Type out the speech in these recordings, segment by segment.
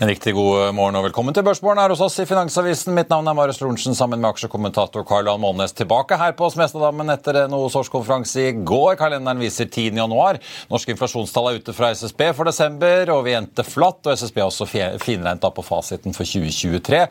En riktig god morgen og velkommen til Børsmorgen her hos oss i Finansavisen. Mitt navn er Marius Lorentzen sammen med aksjekommentator Karl Johan Månes tilbake her på Smestadammen etter en årskonferanse i går. Kalenderen viser 10. januar. Norske inflasjonstall er ute fra SSB for desember, og vi endte flatt. og SSB har også finregnet på fasiten for 2023.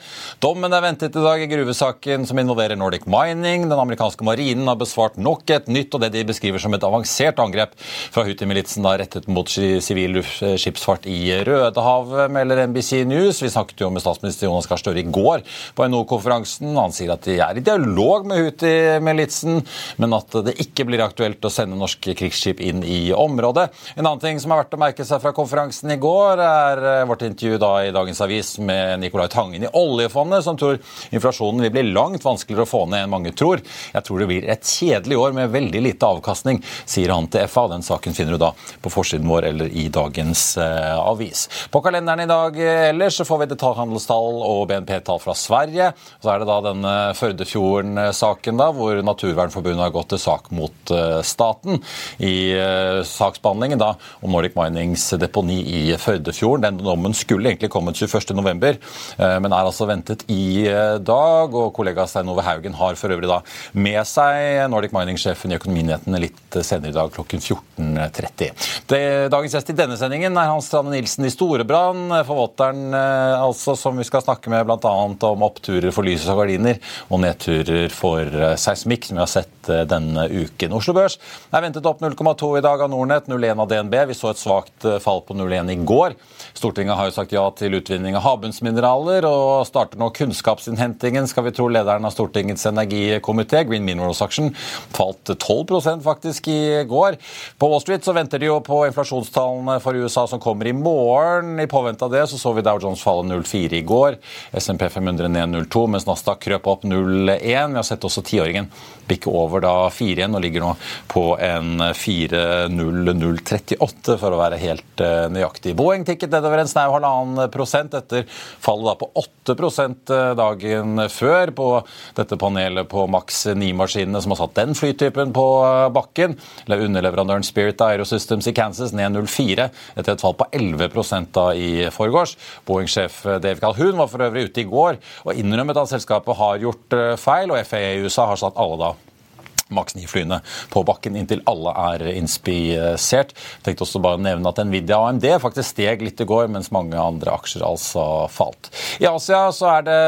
Dommen er ventet i dag i gruvesaken som involverer Nordic Mining. Den amerikanske marinen har besvart nok et nytt og det de beskriver som et avansert angrep fra Houthi-militsen rettet mot sivil skipsfart i Rødehavet, melder NBC NBC News. Vi snakket jo med statsminister Jonas Gahr Støre i går på NHO-konferansen. Han sier at de er i dialog med Houthi-militsen, men at det ikke blir aktuelt å sende norske krigsskip inn i området. En annen ting som er verdt å merke seg fra konferansen i går, er eh, vårt intervju da i Dagens Avis med Nicolai Tangen i oljefondet, som tror inflasjonen vil bli langt vanskeligere å få ned enn mange tror. Jeg tror det blir et kjedelig år med veldig lite avkastning, sier han til FA. Den saken finner du da på forsiden vår eller i dagens uh, avis. På kalenderen i dag ellers så får vi detaljhandelstall og BNP-tall fra Sverige. Så er det da denne Førdefjorden-saken, da, hvor Naturvernforbundet har gått til sak mot uh, staten i uh, saksbehandlingen da, om Nordic Minings deponi i Førdefjorden. Den dommen skulle egentlig kommet 21.11, uh, men er altså ventet i dag. og Kollega Stein Ove Haugen har for øvrig da med seg Nordic Mining-sjefen i Økonominyhetene litt senere i dag klokken 14.30. Dagens gjest i denne sendingen er Hans Strande Nilsen i Storebrand, forvalter forfatteren eh, altså, som vi skal snakke med bl.a. om oppturer for lys og gardiner og nedturer for eh, seismikk, som vi har sett eh, denne uken. Oslo Børs er ventet opp 0,2 i dag av Nordnett, 0,1 av DNB. Vi så et svakt fall på 0,1 i går. Stortinget har jo sagt ja til utvinning av havbunnsmineraler og starter nå kunnskapsinnhentingen, skal vi tro lederen av Stortingets energikomité, Green Minerals Action, falt 12 faktisk i går. På Wall Street så venter de jo på inflasjonstallene for USA som kommer i morgen. I påvente av det så så vi Dow Jones falle 0,4 i går. SMP 500 ned 0,2, mens Nasdaq krøp opp 0,1. Vi har sett også tiåringen bikke over da 4 igjen og ligger nå på en 4,0038 for å være helt eh, nøyaktig. Boeing tikket nedover en snau halvannen prosent etter fallet på 8 eh, dagen før på dette panelet på Max 9-maskinene som har satt den flytypen på eh, bakken. Underleverandøren Spirit Aerosystems i Kansas ned 0,4 etter et fall på 11 da i forgårs. Boeing-sjef Dave Calhoun var for øvrig ute i går og innrømmet at selskapet har gjort feil, og FAA i USA har satt alle da Max 9-flyene på bakken inntil alle er inspisert. Tenkte også bare å nevne at Nvidia og AMD faktisk steg litt i går, mens mange andre aksjer altså falt. I Asia så er det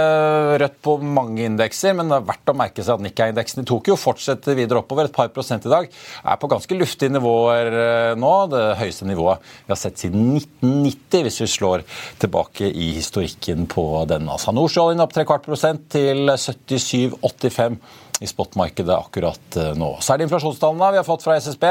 rødt på mange indekser, men det er verdt å merke seg at Nikkei-indeksen i Tokyo fortsetter videre oppover. Et par prosent i dag. Er på ganske luftige nivåer eh, nå. Det høyeste nivået vi har sett siden 1990, hvis vi slår tilbake i historikken på denne. Altså, Nordsjøoljen opp tre kvart prosent til 77,85 i spotmarkedet akkurat eh, nå. Så er det inflasjonstallene vi har fått fra SSB.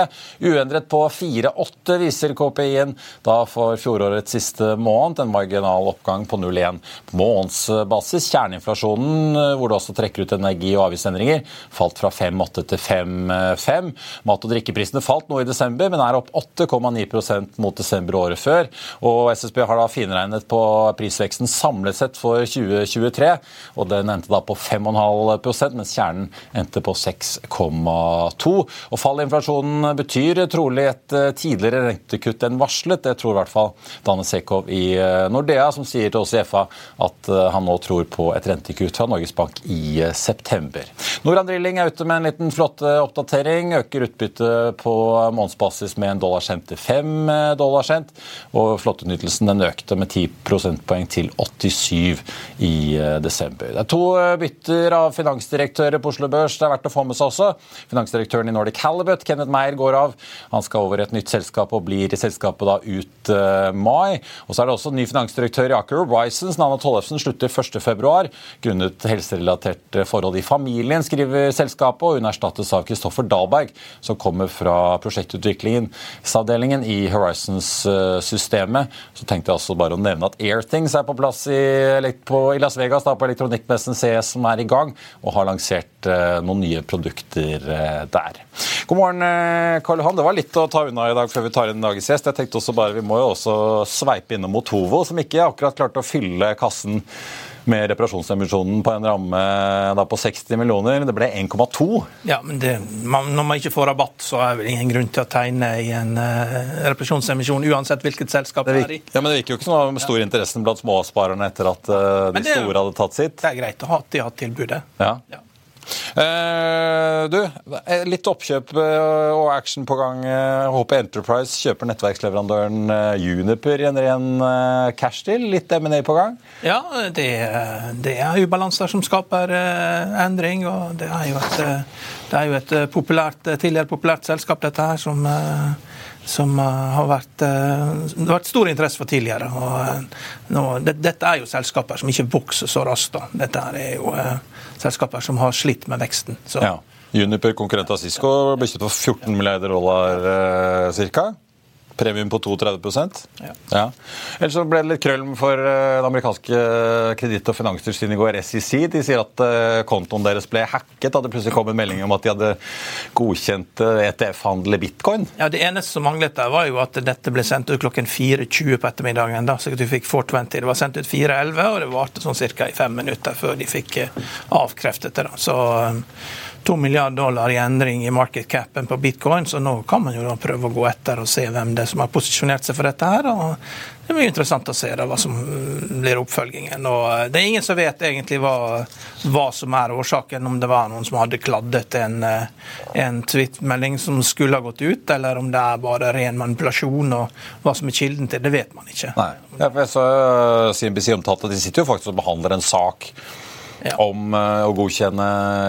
Uendret på 4,8 viser KPI-en da for fjorårets siste måned. En marginal oppgang på 0,1 på månedsbasis. Kjerneinflasjonen, eh, hvor det også trekker ut energi- og avgiftsendringer, falt fra 5,8 til 5,5. Mat- og drikkeprisene falt nå i desember, men er opp 8,9 mot desember året før. Og SSB har da finregnet på prisveksten samlet sett for 2023, og den endte da på 5,5% mens kjernen endte på 6,2. Og Fall i inflasjonen betyr trolig et eh, tidligere rentekutt enn varslet. Det tror i hvert fall Danne Sekov i eh, Nordea, som sier til oss i FA at eh, han nå tror på et rentekutt fra Norges Bank i september. Noran Drilling er ute med en liten flott oppdatering. Øker utbyttet på månedsbasis med en dollar cent til fem dollar cent. Og flåttenytelsen den økte med 10 prosentpoeng til 87 i desember. Det er to bytter av finansdirektører på Oslo Børs det er verdt å få med seg også. Finansdirektøren i Nordic Halibut, Kenneth Meyer, går av. Han skal over i et nytt selskap og blir i selskapet da ut uh, mai. Og så er det også ny finansdirektør i Aker Horizons. Nana Tollefsen slutter 1.2. grunnet helserelatert forhold i familien, skriver selskapet. Og hun erstattes av Kristoffer Dahlberg, som kommer fra prosjektutviklingsavdelingen i Horizons-systemet. Så tenkte jeg også bare å nevne at Airthings er på plass i, på, i Las Vegas da, på elektronikkmessen CS som er i gang, og har lansert Eh, noen nye produkter eh, der. God morgen, eh, Karl Johan. Det var litt å ta unna i dag før vi tar inn dagens gjest. Jeg tenkte også bare, Vi må jo også sveipe innom Motovo, som ikke akkurat klarte å fylle kassen med reparasjonsemisjonen på en ramme da, på 60 millioner. Det ble 1,2. Ja, men det, man, Når man ikke får rabatt, så er det ingen grunn til å tegne i en uh, reparasjonsemisjon, uansett hvilket selskap det er i. Ja, Men det virker jo ikke med stor interesse blant småsparerne etter at uh, de det, store hadde tatt sitt. Det er greit å ha de har tilbudet. Ja. ja. Eh, du, litt oppkjøp eh, og action på gang. HP eh, Enterprise kjøper nettverksleverandøren Juniper en ren cash deal. Litt M&A på gang? Ja, det, det er ubalanser som skaper endring. og Det er jo et, er jo et populært, tidligere populært selskap, dette her, som som har vært, det har vært stor interesse for tidligere. og nå, det, Dette er jo selskaper som ikke vokser så raskt. Da. Dette er jo selskaper som har slitt med veksten. Så. Ja. Juniper, konkurrent av Cisco, ble kjøpt for 14 milliarder dollar eh, ca. Premium på 32 ja. ja. Ellers så ble det litt krøll for eh, det amerikanske kreditt- og finanstilsynet i går, SEC. De sier at eh, kontoen deres ble hacket da det plutselig kom en melding om at de hadde godkjent ETF-handel i bitcoin. Ja, Det eneste som manglet der, var jo at dette ble sendt ut klokken 4.20 på ettermiddagen. da, så du fikk 420. Det var sendt ut 4.11, og det varte sånn ca. i fem minutter før de fikk eh, avkreftet det. da, så to milliarder dollar i endring i market capen på bitcoin, så nå kan man jo da prøve å gå etter og se hvem det er som har posisjonert seg for dette her. og Det blir interessant å se da, hva som blir oppfølgingen. og eh, Det er ingen som vet egentlig hva, hva som er årsaken, om det var noen som hadde kladdet en, eh, en tweet-melding som skulle ha gått ut, eller om det er bare ren manipulasjon, og hva som er kilden til det, vet man ikke. Nei. Ja, for jeg så CNBC omtalte de sitter jo faktisk og behandler en sak ja. om uh, å godkjenne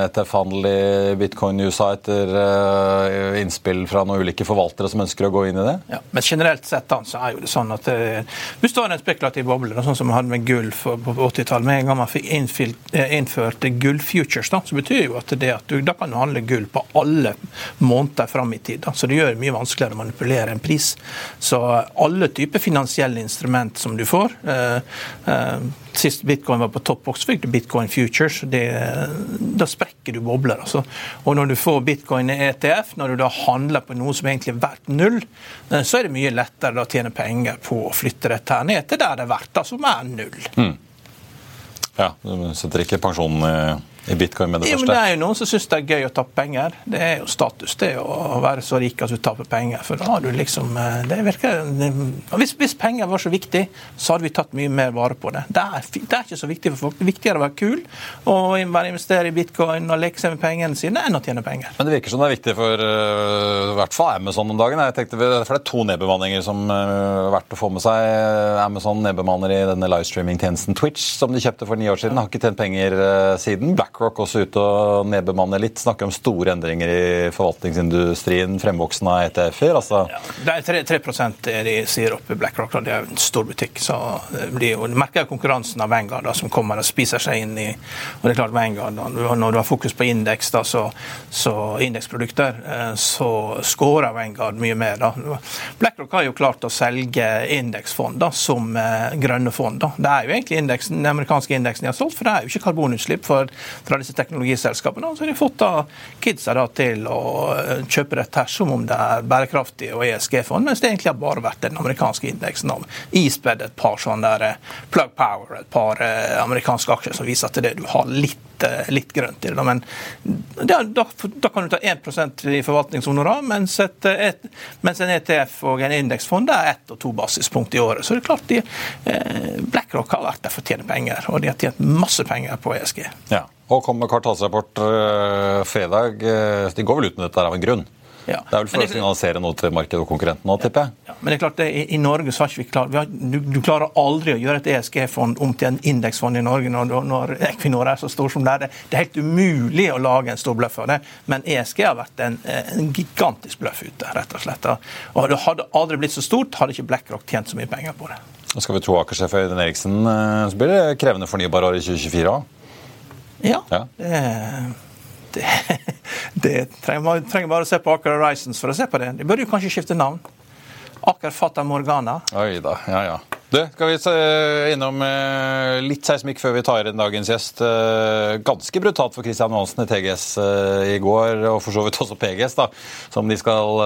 ETF-handel i bitcoin i USA etter uh, innspill fra noen ulike forvaltere som ønsker å gå inn i det? Ja, men generelt sett da, så er jo det sånn at uh, hvis du har en spekulativ boble, sånn som vi hadde med gull på 80-tallet Med en gang man fikk innført gull-futures, da, så betyr jo at det at du da kan du handle gull på alle måneder fram i tid. Da. Så det gjør det mye vanskeligere å manipulere en pris. Så alle typer finansielle instrument som du får Sist bitcoin var på topp, også fikk du bitcoin futures. Det, da sprekker du bobler. Altså. Og når du får bitcoin i ETF, når du da handler på noe som egentlig er verdt null, eh, så er det mye lettere å tjene penger på å flytte dette her ned til der det er verdt, da, som er null. Mm. Ja, du setter ikke pensjonen i i bitcoin med det ja, første? Men det er jo noen som syns det er gøy å tappe penger. Det er jo status, det å være så rik at du taper penger. For da har du liksom eh, det virker, hvis, hvis, penger var så viktig, så hadde vi tatt mye mer vare på det. Det er, det er ikke så viktig for folk. Det er viktigere å være kul og bare investere i bitcoin og leke seg med pengene sine enn å tjene penger. Men det virker som det er viktig for uh, i hvert fall Amazon om dagen. Jeg tenkte, for Det er to nedbemanninger som uh, er verdt å få med seg. Amazon nedbemanner i denne livestreaming-tjenesten Twitch, som de kjøpte for ni år siden. Har ikke tjent penger siden. Black BlackRock også ute og nedbemanner litt. Snakker om store endringer i forvaltningsindustrien, fremvoksen av ETF-er. Altså. Ja, det er 3, 3 de sier oppe i BlackRock. Det er en stor butikk. så de, og de merker konkurransen av Vanguard da, som kommer og spiser seg inn i og det er klart Vanguard, da, Når du har fokus på indeks, da, så, så indeksprodukter, eh, så scorer Vanguard mye mer. da. BlackRock har jo klart å selge indeksfond som eh, grønne fond. da. Det er jo egentlig indeksen, den amerikanske indeksen de har solgt, for det er jo ikke karbonutslipp. for fra disse teknologiselskapene. Og så har de fått da kidsa da til å eh, kjøpe dette som om det er bærekraftig og ESG-fond, mens det egentlig har bare vært den amerikanske indeksen av ispedd et par sånne der eh, Plug Power, et par eh, amerikanske aksjer som viser at det du har litt litt grønt i det. Men da, da, da kan du ta 1% i forvaltningshonorar, mens, mens en ETF og en indeksfond er ett og to basispunkt i året. Så det er klart de, BlackRock har vært der for å tjene penger, og de har tjent masse penger på ESG. Ja. Og kom med kvartalsrapport uh, fredag. Uh, de går vel ut med dette av en grunn? Ja. Det er vel for å signalisere noe til markedet og konkurrentene nå, tipper jeg? Ja, men det er klart, det, i, i, Norge så har ikke vi klart, vi har, du, du, klarer aldri å gjøre et ESG-fond om til en indeksfond i Norge når, når, Equinor er så stor som det er. Det er helt umulig å lage en stor bløff av det. Men ESG har vært en, en gigantisk bløff ute, rett og slett. Og det hadde aldri blitt så stort, hadde ikke BlackRock tjent så mye penger på det. Skal vi tro Akersjef Øyden Eriksen, eh, så blir det krevende fornybar år i 2024 òg? Ja. ja. Det, det, trenger, man trenger bare å se på Aker Horizons for å se på det. De burde jo kanskje skifte navn. Aker Fata Morgana. Oi da, ja ja. Du, skal vi se innom eh, litt seismikk før vi tar inn dagens gjest. Eh, ganske brutalt for Christian Johansen i TGS eh, i går, og for så vidt også PGS, da, som de skal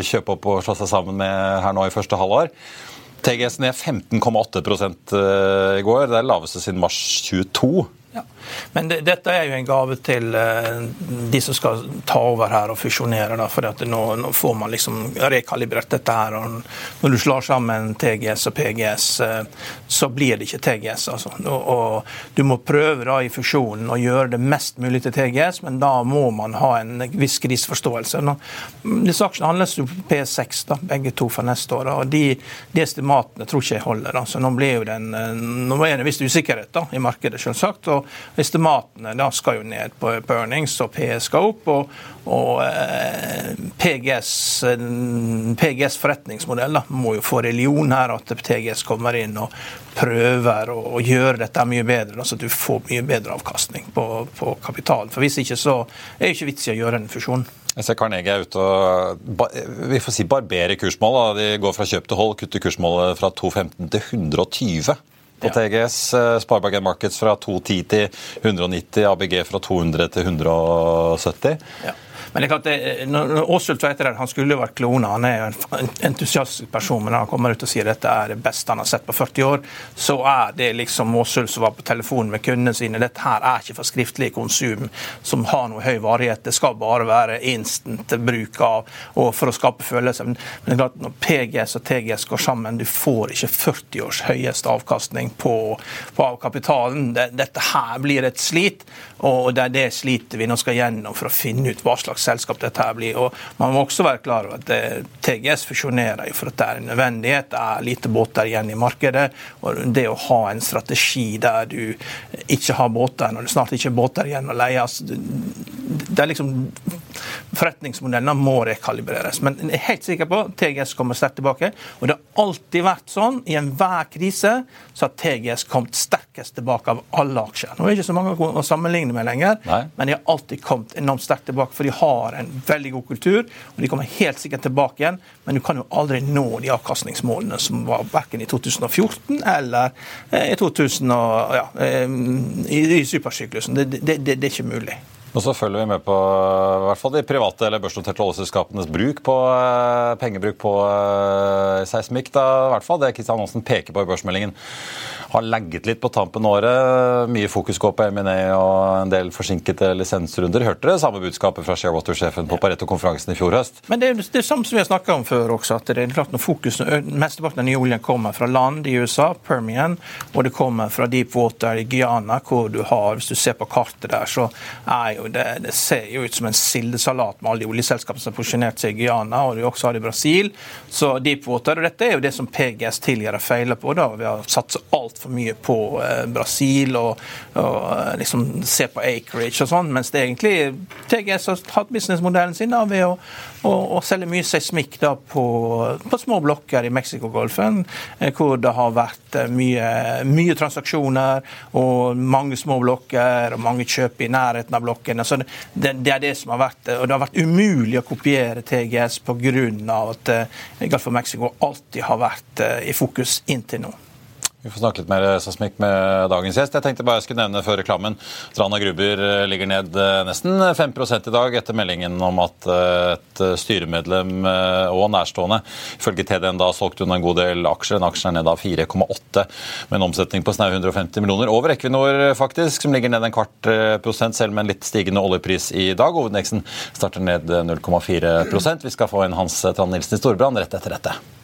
kjøpe opp og slå seg sammen med her nå i første halvår. TGS ned 15,8 i går. Det er laveste siden mars 22. Men det, dette er jo en gave til uh, de som skal ta over her og fusjonere. Da, for nå, nå, får man liksom rekalibrert dette her. og Når du slår sammen TGS og PGS, uh, så blir det ikke TGS. Altså. Og, og, du må prøve da i fusjonen å gjøre det mest mulig til TGS, men da må man ha en viss kriseforståelse. Disse aksjene handles jo P6, da, begge to for neste år. og De, de estimatene tror ikke jeg holder. Da. Så nå, blir jo den, uh, nå er det en viss usikkerhet da, i markedet, selvsagt. og Estimatene da skal jo ned på, på earnings, og PS skal opp. og, og eh, PGS, PGS, forretningsmodell da, må jo få religion her, at TGS kommer inn og prøver å, gjøre dette mye bedre, så du får mye bedre avkastning på, på kapitalen. For Hvis ikke så er det ikke vits i å gjøre en fusjon. Jeg ser Carnegie er ute og vi får si barberer kursmål. De går fra kjøp til hold, kutter kursmålet fra 2,15 til 120 på TGS. Eh, Sparebank Markets fra 210 til 190, ABG fra 200 til 170. Ja. Men det er klart, det, når Åsult vet det, han skulle jo vært klona. Han er jo en entusiastisk person, men når han kommer ut og sier dette er det beste han har sett på 40 år, så er det liksom Åsult som var på telefonen med kundene sine. Dette her er ikke for skriftlig konsum som har noe høy varighet. Det skal bare være instant bruk av og for å skape følelser. Men det er klart, når PGS og TGS går sammen, du får ikke 40 års høyeste avkastning på, på kapitalen. Dette her blir et slit, og det er det slitet vi nå skal gjennom for å finne ut hva slags selskap dette her blir. Og Man må også være klar over at TGS fusjonerer jo for at det er en nødvendighet. Det er lite båter igjen i markedet. og Det å ha en strategi der du ikke har båter, når det snart ikke er båter igjen å leie altså, det er liksom Forretningsmodellene må rekalibreres. Men jeg er helt sikker på at TGS kommer sterkt tilbake. Og det har alltid vært sånn i enhver krise så har TGS kommet sterkest tilbake av alle aksjer. Nå er det ikke så mange å sammenligne med lenger, Nei. men de har alltid kommet enormt sterkt tilbake. For de har en veldig god kultur, og de kommer helt sikkert tilbake igjen. Men du kan jo aldri nå de avkastningsmålene som var verken i 2014 eller eh, i 2000 og, ja, eh, i, i supersyklusen. Det, det, det, det er ikke mulig. Og så følger vi med på i hvert fall de private eller børsnoterte oljeselskapenes bruk på eh, pengebruk på seismikk. I hvert fall det Kristian Hansen peker på i børsmeldingen har legget litt på tampen året. Mye fokus går på M&A og en del forsinkede lisensrunder. Hørte dere samme budskapet fra Sharewater-sjefen på Pareto-konferansen i fjor høst? Men Det er det samme som vi har snakka om før også. at det er klart når fokus, Mesteparten av nye oljen kommer fra land i USA, Permian, og det kommer fra deep water i Guyana, hvor du har Hvis du ser på kartet der, så er jo det, det ser jo ut som en sildesalat med alle de oljeselskapene som har posisjonert seg i Guyana, og du også har det i Brasil. Så deepwater, og dette er jo det som PGS tidligere feiler på. da, Vi har satsa altfor mye på eh, Brasil og, og eh, liksom se på acreage og sånn, mens det egentlig TGS har hatt businessmodellen sin da, ved å, å, å, selge mye seismikk da, på, på små blokker i Mexicogolfen, eh, hvor det har vært mye, mye, transaksjoner og mange små blokker og mange kjøp i nærheten av blokkene. Altså, det, det, er det som har vært Og det har vært umulig å kopiere TGS pga. at Gulf of Mexico alltid har vært i fokus inntil nå. Vi får snakke litt mer seismikk med dagens gjest. Jeg tenkte bare jeg skulle nevne før reklamen Rana Gruber eh, ligger ned eh, nesten 5 i dag etter meldingen om at eh, et styremedlem og nærstående ifølge TDN da solgte hun en god del aksjer. En aksje er ned av 4,8 med en omsetning på snaue 150 millioner. Over Equinor, faktisk, som ligger ned en kvart prosent, selv med en litt stigende oljepris i dag. Hovedindeksen starter ned 0,4% Vi skal få inn Hans Trand Nilsen i Storbrann rett etter dette.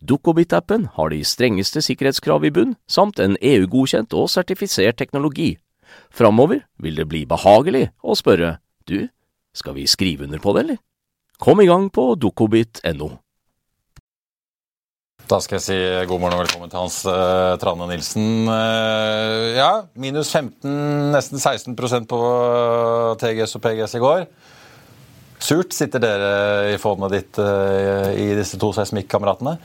Dukkobit-appen har de strengeste sikkerhetskrav i bunn, samt en EU-godkjent og sertifisert teknologi. Framover vil det bli behagelig å spørre du, skal vi skrive under på det, eller? Kom i gang på dukkobit.no. Da skal jeg si god morgen og velkommen til Hans uh, Trane Nilsen. Uh, ja, minus 15, nesten 16% på TGS og PGS i går. Surt. Sitter dere i fondet ditt uh, i disse to seismikkameratene?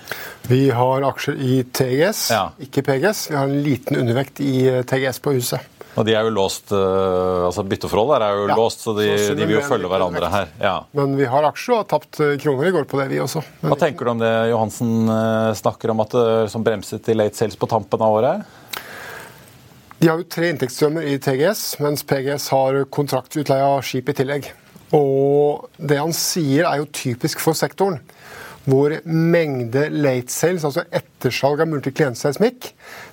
Vi har aksjer i TGS, ja. ikke PGS. Vi har en liten undervekt i TGS på huset. Og de er jo låst, uh, altså Bytteforholdet er jo ja, låst, så de, så de vil jo følge hverandre her. Ja. Men vi har aksjer og har tapt eh, kroner i går på det, vi også. Men Hva tenker du om det Johansen snakker om at det som bremset i late sales på tampen av året? De har jo tre inntektsstrømmer i TGS, mens PGS har kontraktutleie av skip i tillegg. Og det han sier er jo typisk for sektoren hvor mengde late sales, altså ettersalg av multiklientseismikk,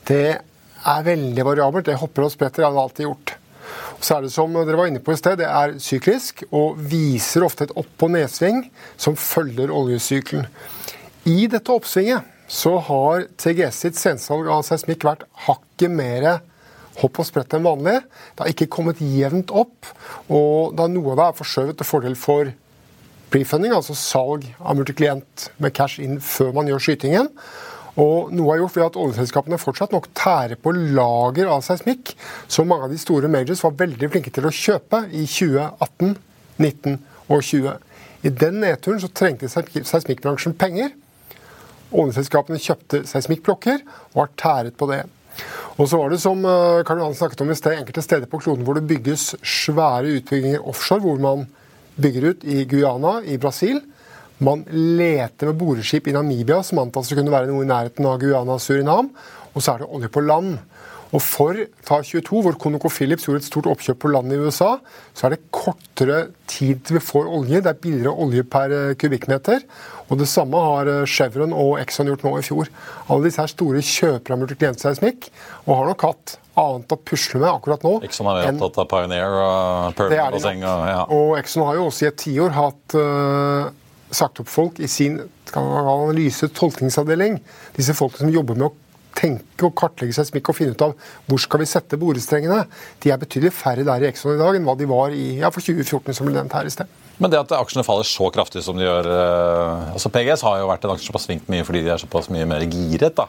det er veldig variabelt. Det hopper og spretter, det har det alltid gjort. Så er det som dere var inne på i sted, det er syklisk og viser ofte et opp- og nedsving som følger oljesykkelen. I dette oppsvinget så har TGS sitt sensalg av seismikk vært hakket mer hopp og sprett enn vanlig. Det har ikke kommet jevnt opp, og da noe av det er forskjøvet til fordel for prefunding, altså salg av multiklient med cash inn før man gjør skytingen. Og noe er gjort ved at oljeselskapene fortsatt nok tærer på lager av seismikk, som mange av de store majors var veldig flinke til å kjøpe i 2018, 19 og 20. I den nedturen så trengte seismikkbransjen penger. Oljeselskapene kjøpte seismikkblokker og har tæret på det. Og så var det som eh, Karl Johan snakket om i sted, enkelte steder på kloden hvor det bygges svære utbygginger offshore, hvor man bygger ut i Guyana i Brasil. Man leter med boreskip i Namibia, som antas å kunne være noe i nærheten av Guyana og Surinam. Og så er det olje på land. Og for ta 22, hvor ConocoPhillips gjorde et stort oppkjøp på landet i USA, så er det kortere tid til vi får olje. Det er billigere olje per eh, kubikkmeter. Og det samme har eh, Chevron og Exxon gjort nå i fjor. Alle disse her store kjøpere av multiklientseismikk og har nok hatt annet å pusle med akkurat nå. Exxon er opptatt av Pioneer og Permian-basseng. Og, ja. og Exxon har jo også i et tiår hatt uh, sagt opp folk i sin analyse- tolkningsavdeling. Disse folkene som jobber med å tenke og kartlegge seismikk og finne ut av hvor skal vi sette borestrengene, de er betydelig færre der i Exxon i dag enn hva de var i ja, for 2014, som ble nevnt her i sted. Men det at aksjene faller så kraftig som de gjør eh, altså PGS har jo vært en aksje som har svingt mye fordi de er såpass mye mer giret. da.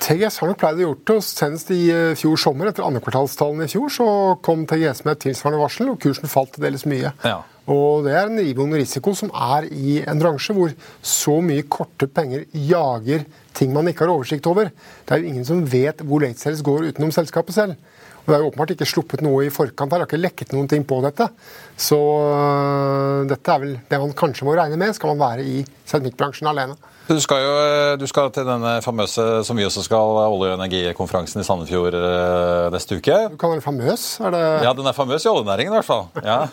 TGS har nok pleid å gjort det. og Senest i eh, fjor sommer, etter andrekvartalstallene i fjor, så kom TGS med et tilsvarende varsel, og kursen falt til dels mye. Ja. Og Det er en iboende risiko som er i en bransje hvor så mye korte penger jager ting man ikke har oversikt over. Det er jo ingen som vet hvor late sales går utenom selskapet selv. Og Det er jo åpenbart ikke sluppet noe i forkant her, det har ikke lekket noen ting på dette. Så øh, dette er vel det man kanskje må regne med, skal man være i seismikkbransjen alene. Du skal jo du skal til denne famøse, som vi også skal, olje- og energikonferansen i Sandefjord eh, neste uke. Du kaller den famøs? Er det... Ja, den er famøs i oljenæringen i hvert fall. Ja.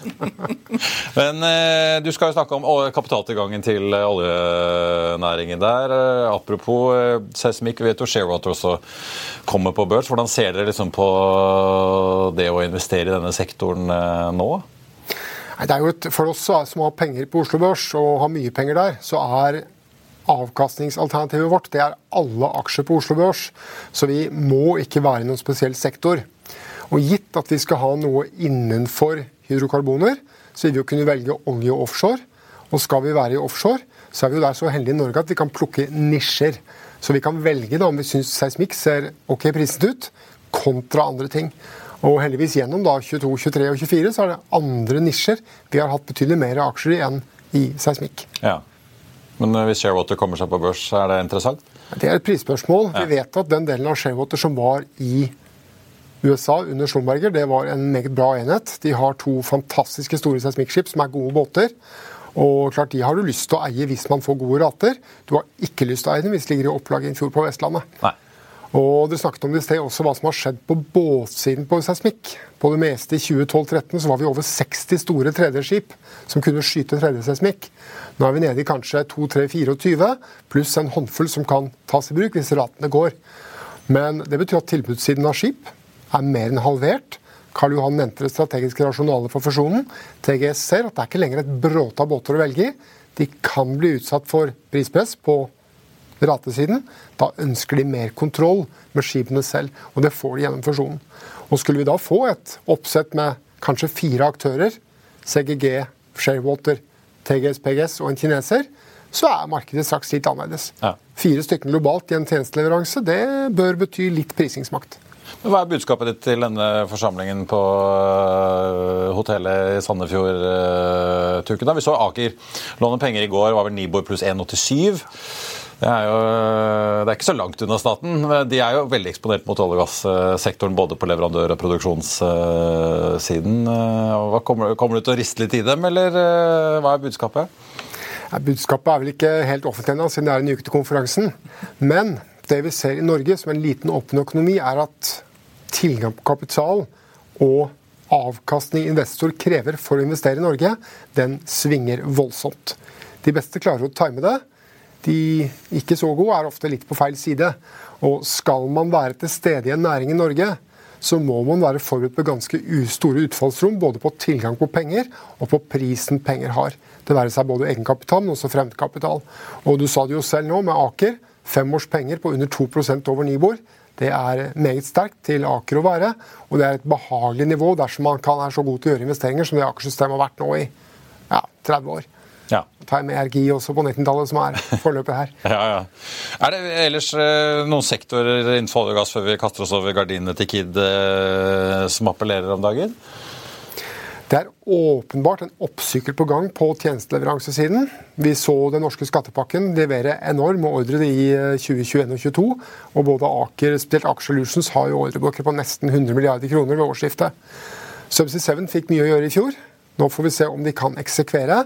Men eh, du skal jo snakke om kapitaltilgangen til oljenæringen der. Apropos eh, seismikk, vi vet jo Sharewater også kommer på børs. Hvordan ser dere liksom på det å investere i denne sektoren nå? Det er jo et, For oss som har penger på Oslo Børs og har mye penger der, så er avkastningsalternativet vårt det er alle aksjer på Oslo Børs. Så vi må ikke være i noen spesiell sektor. Og gitt at vi skal ha noe innenfor hydrokarboner, så vil vi jo kunne velge olje og offshore. Og skal vi være i offshore, så er vi jo der så heldige i Norge at vi kan plukke nisjer. Så vi kan velge da om vi syns seismikk ser ok priset ut, kontra andre ting. Og heldigvis gjennom da 22, 23 og 24 så er det andre nisjer vi har hatt betydelig mer aksjer i enn i seismikk. Ja. Men eh, hvis Sharewater kommer seg på børs, er det interessant? Det er et prisspørsmål. Ja. Vi vet at den delen av Sharewater som var i USA under Schlumberger, det var en meget bra enhet. De har to fantastiske store seismikkskip som er gode båter. Og klart, De har du lyst til å eie hvis man får gode rater. Du har ikke lyst til å eie dem hvis de ligger i opplag i en fjord på Vestlandet. Nei. Og Dere snakket om det i sted også hva som har skjedd på båtsiden på seismikk. På det meste i 2012-2013 så var vi over 60 store 3D-skip som kunne skyte 3D-seismikk. Nå er vi nede i kanskje 2-3-24, pluss en håndfull som kan tas i bruk hvis ratene går. Men det betyr at tilbudssiden av skip er mer enn halvert. Karl Johan nevnte det strategiske rasjonalet for fusjonen. TGS ser at det er ikke lenger et bråte av båter å velge i. De kan bli utsatt for prispress på ratesiden. Da ønsker de mer kontroll med skipene selv, og det får de gjennom fusjonen. Og Skulle vi da få et oppsett med kanskje fire aktører, CGG, Sharewater, TGS, PGS og en kineser, så er markedet straks litt annerledes. Ja. Fire stykker globalt i en tjenesteleveranse, det bør bety litt prisingsmakt. Hva er budskapet ditt til denne forsamlingen på øh, hotellet i Sandefjord, uh, Tuken? Vi så Aker låne penger i går, var vel Nibor pluss 1,87. Det er jo det er ikke så langt unna staten. De er jo veldig eksponert mot olje- og gassektoren både på leverandør- og produksjonssiden. Kommer, kommer, du til å riste litt i dem, eller hva er budskapet? Ja, budskapet er vel ikke helt offentlig ennå, siden det er en uke til konferansen. Men det vi ser i Norge som en liten åpen økonomi, er at tilgang på kapital og avkastning investor krever for å investere i Norge, den svinger voldsomt. De beste klarer å time det. De ikke så gode er ofte litt på feil side. Og skal man være til stede i en næring i Norge, så må man være forberedt på ganske store utfallsrom, både på tilgang på penger og på prisen penger har. Det være seg både egenkapital, men også fremmedkapital. Og du sa det jo selv nå, med Aker. Fem års penger på under 2% over Nibor. Det er meget sterkt til Aker å være, og det er et behagelig nivå dersom man kan er så god til å gjøre investeringer som det Aker-systemet har vært nå i ja, 30 år. Ja. Med RGI også på 19-tallet, som er forløpet her. ja, ja. Er det ellers eh, noen sektorer innenfor olje og gass før vi kaster oss over gardinene til Kid eh, som appellerer om dagen? Det er åpenbart en oppsykkel på gang på tjenesteleveransesiden. Vi så den norske skattepakken levere enorme ordre i 2021 og 2022. Og både Aker spesielt Aker Solutions har jo ordrebøker på nesten 100 milliarder kroner ved årsskiftet. Subsea 7 fikk mye å gjøre i fjor. Nå får vi se om de kan eksekvere.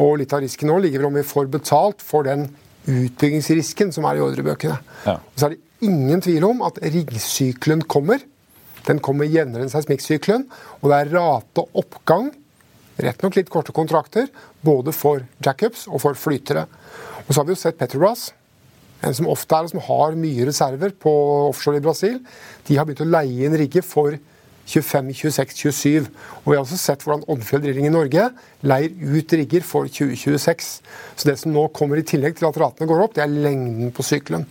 Og litt av risken nå ligger vel om vi får betalt for den utbyggingsrisken som er i ordrebøkene. Ja. Så er det ingen tvil om at riggsykelen kommer. Den kommer jevnere enn seismikksykelen. Og det er rate oppgang, rett nok litt korte kontrakter, både for jackups og for flytere. Og så har vi jo sett Petrobras, en som ofte er og som har mye reserver på offshore i Brasil. De har begynt å leie inn rigger for 25, 26, 27. Og vi har også sett hvordan Oddfjell Drilling i Norge leier ut rigger for 2026. Så det som nå kommer i tillegg til at ratene går opp, det er lengden på sykkelen.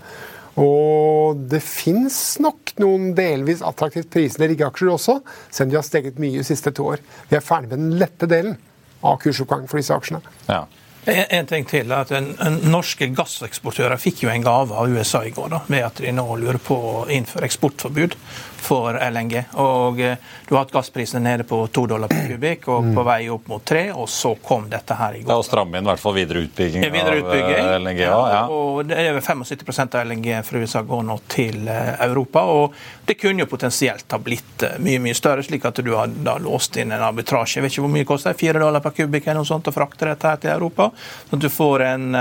Og det fins nok noen delvis attraktivt prisede riggeaksjer også, selv om de har steget mye de siste to år. Vi er ferdig med den lette delen av kursoppgangen for disse aksjene. Ja. En, ting til, at en, en Norske gasseksportører fikk jo en gave av USA i går da, med at de nå lurer på å innføre eksportforbud for LNG. Og eh, Du har hatt gassprisene nede på to dollar per kubikk og på vei opp mot tre, og så kom dette her i går. Ja, og stramme inn i hvert fall videre utbygging, videre utbygging av eh, LNG. Ja, ja. Og det er over 75% av LNG fra USA går nå til eh, Europa. og Det kunne jo potensielt ha blitt mye mye større, slik at du har da låst inn en arbitrasje. Jeg vet ikke hvor mye det koster, fire dollar per kubikk eller noe sånt å frakte dette her til Europa. Så at du får en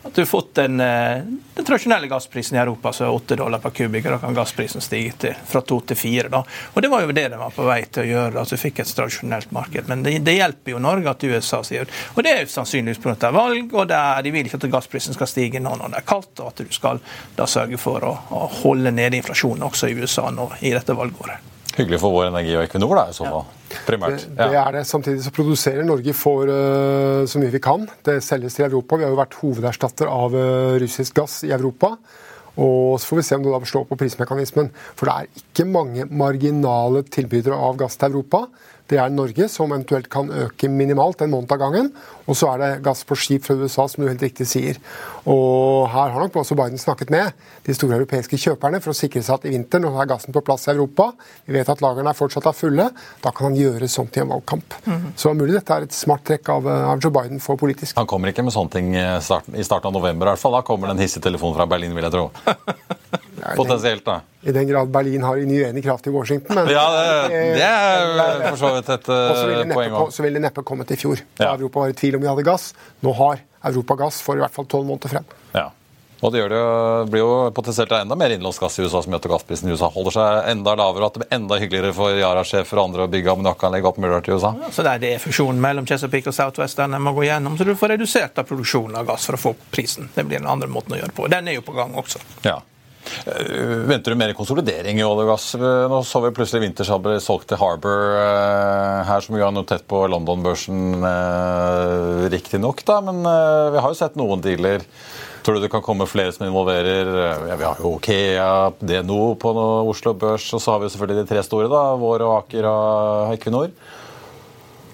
at du har fått den, den tradisjonelle gassprisen i Europa, så er åtte dollar per kubikk. Da kan gassprisen stige til, fra 2 til fire. Da. Og Det var jo det de var på vei til å gjøre. altså fikk et tradisjonelt marked. Men det, det hjelper jo Norge at USA sier det. Og det er sannsynligvis pga. valg, og er, de vil ikke at gassprisen skal stige nå når det er kaldt, og at du skal da sørge for å, å holde nede inflasjonen også i USA nå i dette valgåret. Hyggelig for vår energi og Equinor, da, i så fall. Primært. Det, det, er det. Samtidig så produserer Norge for uh, så mye vi kan. Det selges til Europa. Vi har jo vært hovederstatter av uh, russisk gass i Europa. Og så får vi se om det da slår på prismekanismen. For det er ikke mange marginale tilbydere av gass til Europa. Det er Norge, som eventuelt kan øke minimalt en måned av gangen. Og så er det gass på skip fra USA, som du helt riktig sier. Og her har nok også Biden snakket med de store europeiske kjøperne for å sikre seg at i vinter, når er gassen på plass i Europa, vi vet at lagrene er fortsatt er fulle, da kan han gjøre sånt i en valgkamp. Mm -hmm. Så mulig dette er et smart trekk av, av, Joe Biden for politisk. Han kommer ikke med sånne ting i starten av november, i hvert fall. Da kommer det en hissig telefon fra Berlin, vil jeg tro. Potensielt, da. I den grad Berlin har en uenig kraft i Washington. Men, ja, det, det er for så vidt et poeng òg. Så ville det neppe kommet i fjor. Da ja. Europa var i tvil om vi hadde gass. Nå har Europa gass for i hvert fall tolv måneder frem. Ja. Og det, gjør det, jo, blir jo potensielt enda mer innenlandsgass i USA som gjør at gassprisen i USA holder seg enda lavere, og at det blir enda hyggeligere for Yara-sjefer og andre å bygge ammoniakkanlegg opp Murder til USA. Ja, så det er det fusjonen mellom Chesapeake og Southwest den må gå gjennom, så du får redusert av produksjonen av gass for å få opp prisen. Det blir den andre måten å gjøre det på. Den er jo på gang også. Ja. Uh, venter du mer konsolidering i olje og gass? Nå så vi plutselig Winters ble solgt til Harbour uh, her, som jo har notert på London-børsen, riktignok, da. Men vi har jo sett noen dealer Tror du det kan komme flere som involverer ja, Vi har jo Okea, DNO på Oslo Børs, og så har vi selvfølgelig de tre store. da, Vår og Aker og Equinor.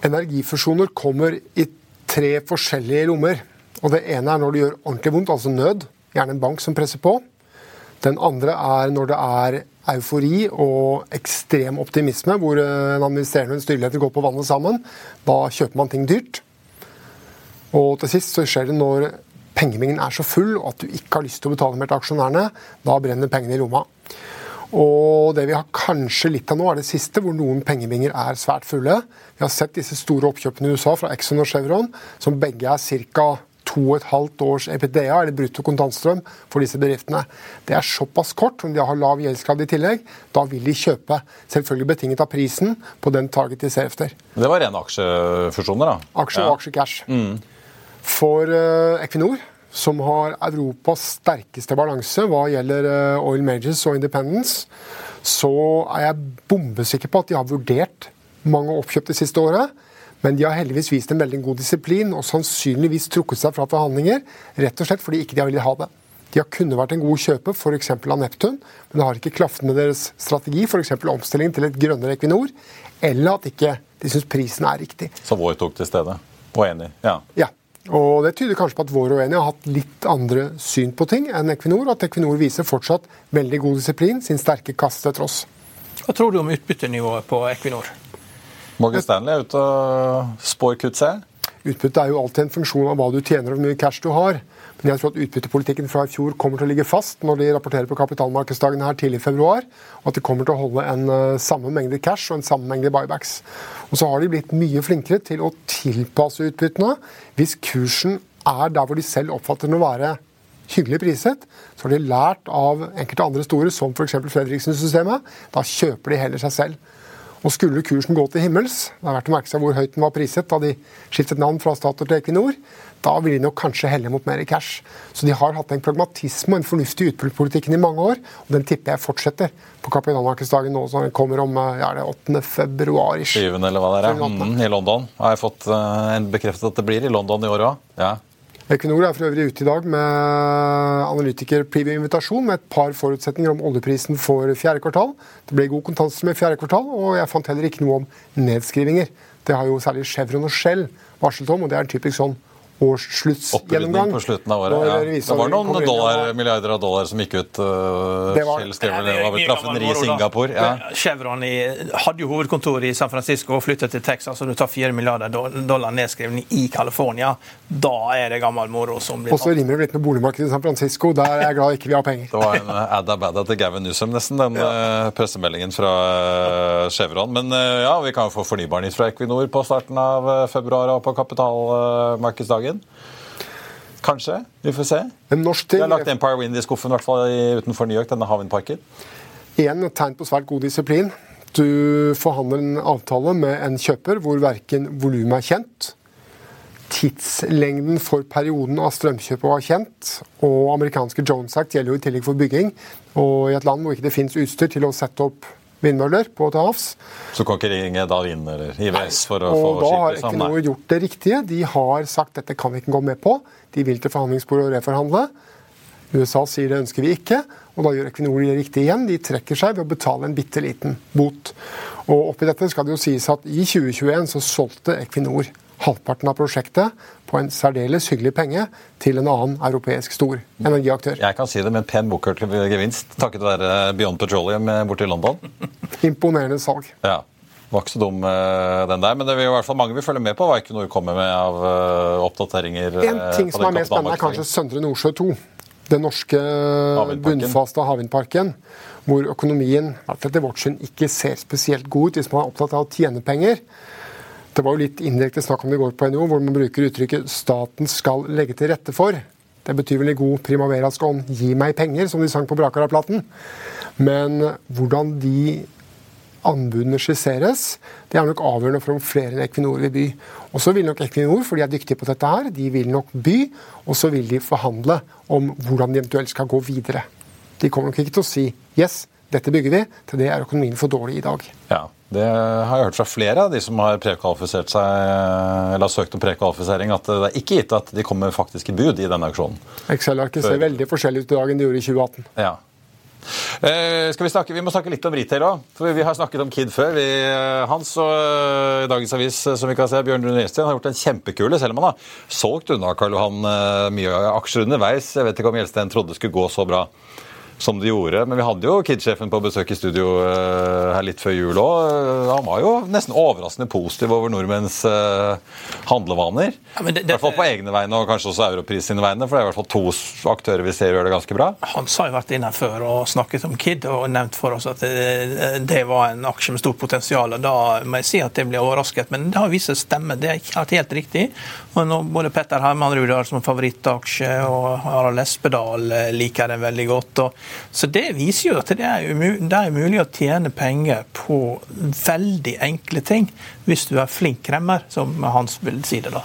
Energifusjoner kommer i tre forskjellige lommer. Og Det ene er når det gjør ordentlig vondt, altså nød. Gjerne en bank som presser på. Den andre er når det er eufori og ekstrem optimisme, hvor en administrerende og en styreleder går på vannet sammen. Da kjøper man ting dyrt. Og til sist så skjer det når pengemengden er så full at du ikke har lyst til å betale mer til aksjonærene, da brenner pengene i lomma. Og det vi har kanskje litt av nå, er det siste, hvor noen pengebinger er svært fulle. Vi har sett disse store oppkjøpene i USA fra Exxon og Chevron, som begge er ca. to og et halvt års EPDA, eller brutto kontantstrøm, for disse bedriftene. Det er såpass kort, om de har lav gjeldsgrad i tillegg. Da vil de kjøpe. Selvfølgelig betinget av prisen på den target de ser efter. Det var rene aksjefusjoner, da? Aksje og ja. aksjecash. Mm. For uh, Equinor, som har Europas sterkeste balanse hva gjelder uh, oil majors og independence, så er jeg bombesikker på at de har vurdert mange oppkjøp det siste året. Men de har heldigvis vist en veldig god disiplin og sannsynligvis trukket seg fra forhandlinger rett og slett fordi ikke de har villet ha det. De har kunnet vært en god kjøper f.eks. av Neptun, men det har ikke klaffet med deres strategi, f.eks. omstillingen til et grønnere Equinor, eller at ikke de syns prisen er riktig. Så Vår tok til stede, og enig? Ja. ja. Og Det tyder kanskje på at vår uenige har hatt litt andre syn på ting enn Equinor, og at Equinor viser fortsatt veldig god disiplin, sin sterke kasse til tross. Hva tror du om utbyttenivået på Equinor? Morgan Stanley er ute og spår kutt, ser Utbytte er jo alltid en funksjon av hva du tjener og hvor mye cash du har. Men jeg tror at utbyttepolitikken fra i fjor kommer til å ligge fast når de rapporterer på kapitalmarkedsdagen her tidlig i februar, og at de kommer til å holde en uh, samme mengde cash og en samme mengde buybacks. Og så har de blitt mye flinkere til å tilpasse utbyttene. Hvis kursen er der hvor de selv oppfatter den å være hyggelig priset, så har de lært av enkelte andre store, som f.eks. Fredriksen-systemet. Da kjøper de heller seg selv. Og skulle kursen gå til himmels, det er verdt å merke seg hvor høyt den var priset da de skiftet navn fra Statoil til Equinor, da vil de nok kanskje helle mot mer cash. Så de har hatt en pragmatisme og en fornuftig utbyttepolitikken i mange år, og den tipper jeg fortsetter på kapitalmarkedsdagen nå som kommer om ja, det 8. februar. 7. eller hva det er, mm, i London. Har jeg fått uh, bekreftet at det blir i London i år òg? Ja. Equinor er for øvrig ute i dag med analytiker-preview-invitasjon med et par forutsetninger om oljeprisen for fjerde kvartal. Det ble god kontantstrøm i fjerde kvartal, og jeg fant heller ikke noe om nedskrivinger. Det har jo særlig Chevron og Shell varslet om, og det er en typisk sånn årssluttsgjennomgang. på slutten av året, ja. Det var noen dollar, milliarder av dollar som gikk ut. Uh, det var, vel raffineri i Singapore. Ja. Chevron i, hadde jo hovedkontor i San Francisco og flyttet til Texas, og du tar 4 milliarder dollar nedskrivning i California. Da er det gammel moro som blir Og så rimer det litt med boligmarkedet i San Francisco. Der er jeg glad ikke vi har penger. Det var en eh, adda badda til Gavin Newsom, nesten, den ja. Eh, pressemeldingen fra Chevron. Men ja, vi kan jo få fornybarnytt fra Equinor på starten av februar og på kapitalmarkedsdagen dagen. Kanskje. Vi får se. En norsk ting. De har lagt Empire Wind i skuffen, i hvert fall utenfor New York, denne havvindparken. Igjen et tegn på svært god disiplin. Du forhandler en avtale med en kjøper hvor verken volumet er kjent, tidslengden for perioden av strømkjøpet var kjent, og amerikanske Jones Act gjelder jo i tillegg for bygging. Og i et land hvor ikke det finnes utstyr til å sette opp vindmøller på til havs. Så kan ikke ringe Davin eller IVS for å få skipet Da har Equinor gjort det riktige. De har sagt dette kan vi ikke gå med på. De vil til forhandlingsbordet og reforhandle. USA sier det ønsker vi ikke, og da gjør Equinor det riktig igjen. De trekker seg ved å betale en bitte liten bot. Og oppi dette skal det jo sies at i 2021 så solgte Equinor halvparten av prosjektet på en særdeles hyggelig penge til en annen europeisk stor energiaktør. Jeg kan si det med en pen bokhørt gevinst, takket være Beyond Petroleum borte i London. Imponerende salg. Ja. Var ikke så dum, eh, den der. Men det vil i hvert fall mange vil følge med på hva noe kommer med av eh, oppdateringer. En eh, ting som er mer spennende, er kanskje Søndre Nordsjø 2. Den norske bunnfaste havvindparken. Hvor økonomien etter vårt syn ikke ser spesielt god ut hvis man er opptatt av å tjene penger. Det var jo litt indirekte snakk om det i går på NHO, hvor man bruker uttrykket 'staten skal legge til rette for'. Det betyr vel i god primaverask ånd 'gi meg penger', som de sang på Brakara-platen. Men hvordan de anbudene skisseres, det er nok avgjørende for om flere enn Equinor vil by. Og så vil nok Equinor, for de er dyktige på dette her, de vil nok by, og så vil de forhandle om hvordan de eventuelt skal gå videre. De kommer nok ikke til å si 'yes, dette bygger vi', til det er økonomien for dårlig i dag. Ja, Det har jeg hørt fra flere av de som har prekvalifisert seg, eller har søkt om prekvalifisering, at det er ikke gitt at de kommer faktisk i bud i denne auksjonen. Excel-arket ser veldig forskjellig ut i dag enn de gjorde i 2018. Ja. Eh, Vi snakke, vi må snakke litt om retail òg. Vi har snakket om Kid før. Vi, eh, Hans og uh, Dagens Avis som vi kan se, Bjørn Rune Gjelsten har gjort en kjempekule, selv om han har solgt unna Karl Johan mye aksjer underveis. Jeg vet ikke om Gjelsten trodde det skulle gå så bra som de gjorde. Men vi hadde jo Kid-sjefen på besøk i studio uh, her litt før jul òg. Han var jo nesten overraskende positiv over nordmenns uh, handlevaner. Ja, det, det, I hvert fall på egne vegne og kanskje også Europris sine vegne. For det er i hvert fall to aktører vi ser gjør det ganske bra. Hans har jo vært inne før og snakket om Kid og nevnt for oss at det, det var en aksje med stort potensial. og Da må jeg si at det ble overrasket, men det har vist seg stemme. Det er helt riktig. Og nå, både Petter Hermanrud har som favorittaksje, og Harald Espedal eh, liker den veldig godt. og så Det viser jo at det er, det er mulig å tjene penger på veldig enkle ting, hvis du er flink kremmer, som Hans vil si det. da.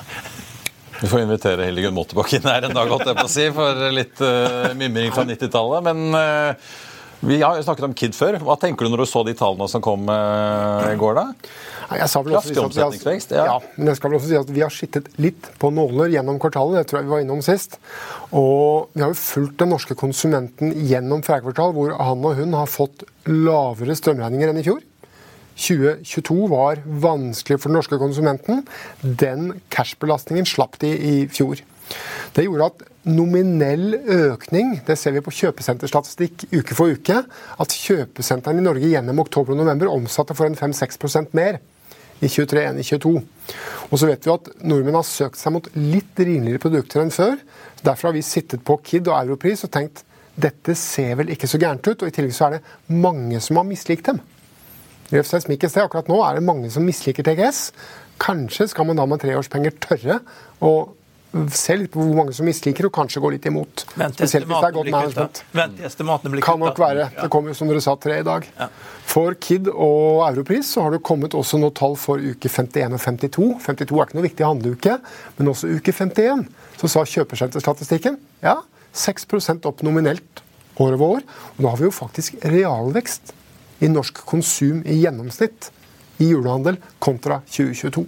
Vi får invitere Hildegunn Mottebakk inn her en dag, holdt jeg på å si, for litt uh, mimring fra 90-tallet. Men uh, vi har jo snakket om Kid før. Hva tenker du når du så de tallene som kom uh, i går, da? Også omsetningsvekst. Ja. ja. men jeg skal vel også si at vi har skittet litt på nåler gjennom kvartalet. Det tror jeg vi var innom sist. Og vi har jo fulgt den norske konsumenten gjennom fjerde kvartal, hvor han og hun har fått lavere strømregninger enn i fjor. 2022 var vanskelig for den norske konsumenten. Den cashbelastningen slapp de i fjor. Det gjorde at nominell økning, det ser vi på kjøpesenterstatistikk uke for uke, at kjøpesentrene i Norge gjennom oktober og november omsatte for en 5-6% mer i 23 enn i 22. Og så vet vi at nordmenn har søkt seg mot litt rimeligere produkter enn før. Derfor har vi sittet på Kid og Europris og tenkt dette ser vel ikke så gærent ut. Og i tillegg så er det mange som har mislikt dem. Røfsnes Mikkes, Akkurat nå er det mange som misliker TGS. Kanskje skal man da med treårspenger tørre å se litt på hvor mange som misliker, og kanskje går litt imot. Vent til estimatene blir Kan nok være. Det kommer som dere sa tre i dag. Ja. For Kid og Europris så har det kommet også noe tall for uke 51 og 52. 52 er ikke noe viktig handleuke, men også uke 51. Så sa kjøpesenterstatistikken ja, 6 opp nominelt år over år. Og da har vi jo faktisk realvekst i norsk konsum i gjennomsnitt i julehandel kontra 2022.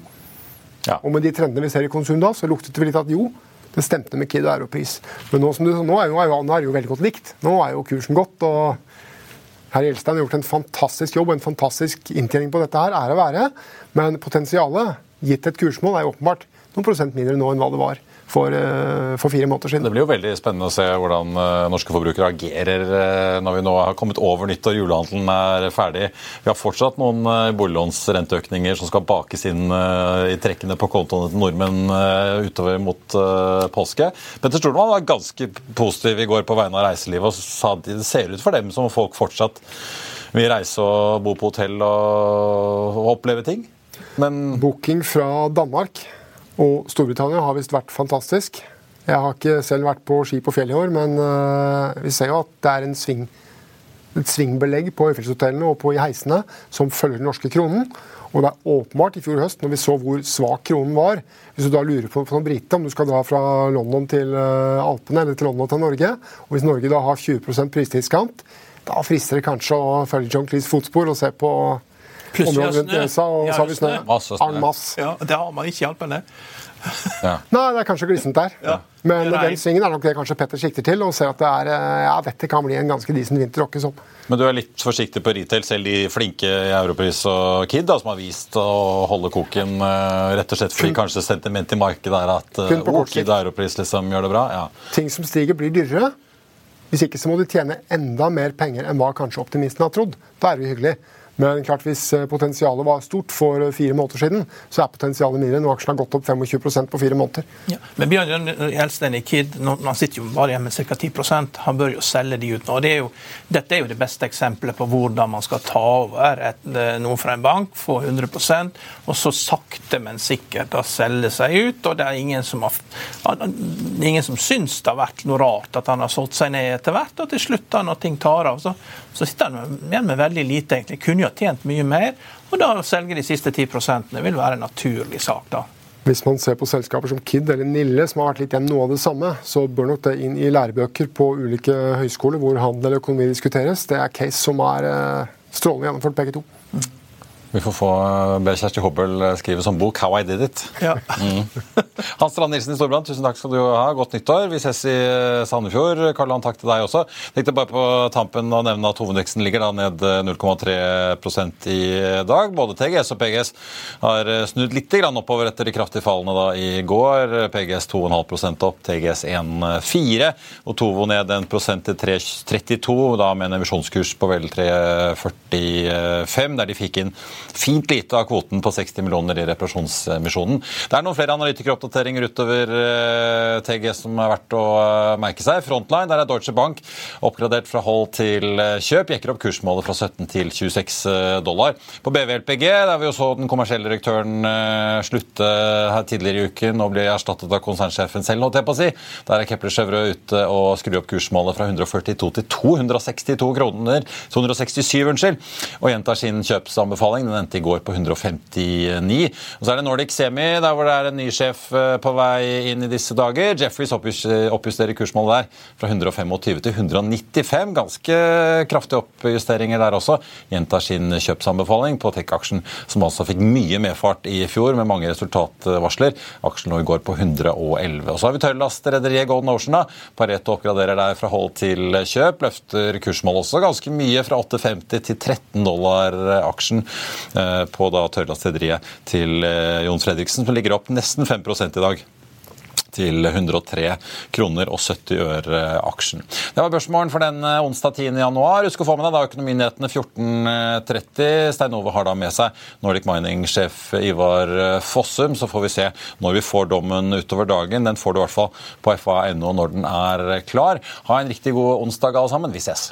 Ja. Og med de trendene vi ser i konsum da, så luktet det litt at jo, det stemte med Kid og Europris. Men nå, som du, nå er jo, jo veldig godt likt. Nå er jo kursen godt. og Herr Gjelstein har gjort en fantastisk jobb og en fantastisk inntjening på dette. her, er å være. Men potensialet, gitt et kursmål, er jo åpenbart noen prosent mindre nå enn hva det var for, eh, for, fire måneder siden. Det blir jo veldig spennende å se hvordan uh, norske forbrukere agerer uh, når vi nå har kommet over nyttår, julehandelen er ferdig. Vi har fortsatt noen boliglånsrenteøkninger som skal bakes inn i trekkene på kontoene til nordmenn utover mot påske. Petter Stordman var ganske positiv i går på vegne av reiselivet og sa at det ser ut for dem som folk fortsatt vil reise og bo på hotell og, og oppleve ting. Men Booking fra Danmark og Storbritannia har visst vært fantastisk. Jeg har ikke selv vært på ski på fjellet i år, men uh, vi ser jo at det er sving, et svingbelegg på høyfjellshotellene og på i heisene som følger den norske kronen. Og det er åpenbart i fjor høst, når vi så hvor svak kronen var Hvis du da lurer på som brite om du skal dra fra London til uh, Alpene eller til London til Norge, og hvis Norge da har 20% prisdiskant, da frister det kanskje å følge John Cleese fotspor og se på området rundt snø. og så har vi snø. Masse snø. masse. Ja, det har man ikke i Alpene. Ja. Nei, det er kanskje glissent der. Ja. Men den svingen er nok det kanskje Petter sikter til, og ser at det er, eh, ja, dette kan bli en ganske decent vinter. Sånn. Men du er litt forsiktig på retail, selv de flinke i Europris og Kid da, som har vist å holde koken, eh, rett og slett fordi kanskje sentimentet i markedet er at oh, Kid og Europris liksom gjør det bra? Ja. Ting som stiger, blir dyrere. Hvis ikke så må du tjene enda mer penger enn hva kanskje optimisten har trodd. Da er det jo hyggelig. Men klart hvis eh, potensialet var stort for fire måneder siden, så er potensialet mindre. Nå aksjen har gått opp 25% på fire måneder. Ja. Men Bjørn Gjelsten i Kid han sitter jo bare igjen med ca. 10% Han bør jo selge de ut nå. Det er jo, dette er jo det beste eksempelet på hvordan man skal ta over et, eh, noe fra en bank, få 100% og så sakte, men sikkert da selge seg ut. og Det er ingen som, har, ingen som syns det har vært noe rart at han har solgt seg ned etter hvert. Og til slutt, da, når ting tar av, så, så sitter han igjen med veldig lite. egentlig. Kunne jo ha tjent mye mer. Og da å selge de siste 10% vil være en naturlig sak. da. Hvis man ser på selskaper som KID eller Nille, som har vært litt igjen noe av det samme, så bør nok det inn i lærebøker på ulike høyskoler hvor handel eller økonomi diskuteres. Det er case som er eh, strålende gjennomført, begge to. Mm. Vi får få eh, be Kjersti Hobbel eh, skrive som bok 'How I Did It'. Ja. Mm. Hans Strand Nilsen i Storbrand, tusen takk skal du ha. Godt nyttår. Vi ses i eh, Sandefjord. Karl Johan, takk til deg også. Tenkte bare på tampen å nevne at hovedveksten ligger da ned 0,3% i dag. Både TGS og PGS har snudd litt oppover etter de kraftige fallene da i går. PGS 2,5% opp, TGS 1,4 og Tovo ned 1 prosent til 3,32, da med en emisjonskurs på vel 3,45, der de fikk inn fint lite av kvoten på 60 millioner i reparasjonsmisjonen. Det er noen flere analytikeroppdateringer utover eh, TG som er verdt å eh, merke seg. Frontline, der er Deutsche Bank oppgradert fra hold til eh, kjøp. Jekker opp kursmålet fra 17 til 26 dollar. På BVLPG, der vi jo så den kommersielle direktøren slutte her tidligere i uken og bli erstattet av konsernsjefen selv, holdt jeg på å si. Der er Kepler Chevreux ute og skrur opp kursmålet fra 142 til 262 kroner, 267, unnskyld, og gjentar sin kjøpsanbefaling. Den endte i går på 159. Og Så er det Nordic Semi, der hvor det er en ny sjef eh, på vei inn i disse dager. Jeffreys oppjusterer kursmålet der fra 125 til 195. Ganske kraftige oppjusteringer der også. Gjentar sin kjøpsanbefaling på Tech-aksjen, som altså fikk mye medfart i fjor med mange resultatvarsler. Aksjen lå i går på 111. Og Så har vi tørrlastrederiet Golden Ocean. da. Pareto oppgraderer der fra hold til kjøp. Løfter kursmålet også ganske mye, fra 8,50 til 13 dollar aksjen. Eh, på da tørrlastrederiet til eh, Jon Fredriksen, som ligger opp nesten 5 i dag til 103 kroner og 70 øre aksjen. Det var børsmålen for den eh, onsdag 10. januar. Husk å få med deg da økonominyhetene 14.30. Stein Ove har da med seg Nordic Mining-sjef Ivar Fossum. Så får vi se når vi får dommen utover dagen. Den får du i hvert fall på fa.no når den er klar. Ha en riktig god onsdag alle sammen. Vi ses.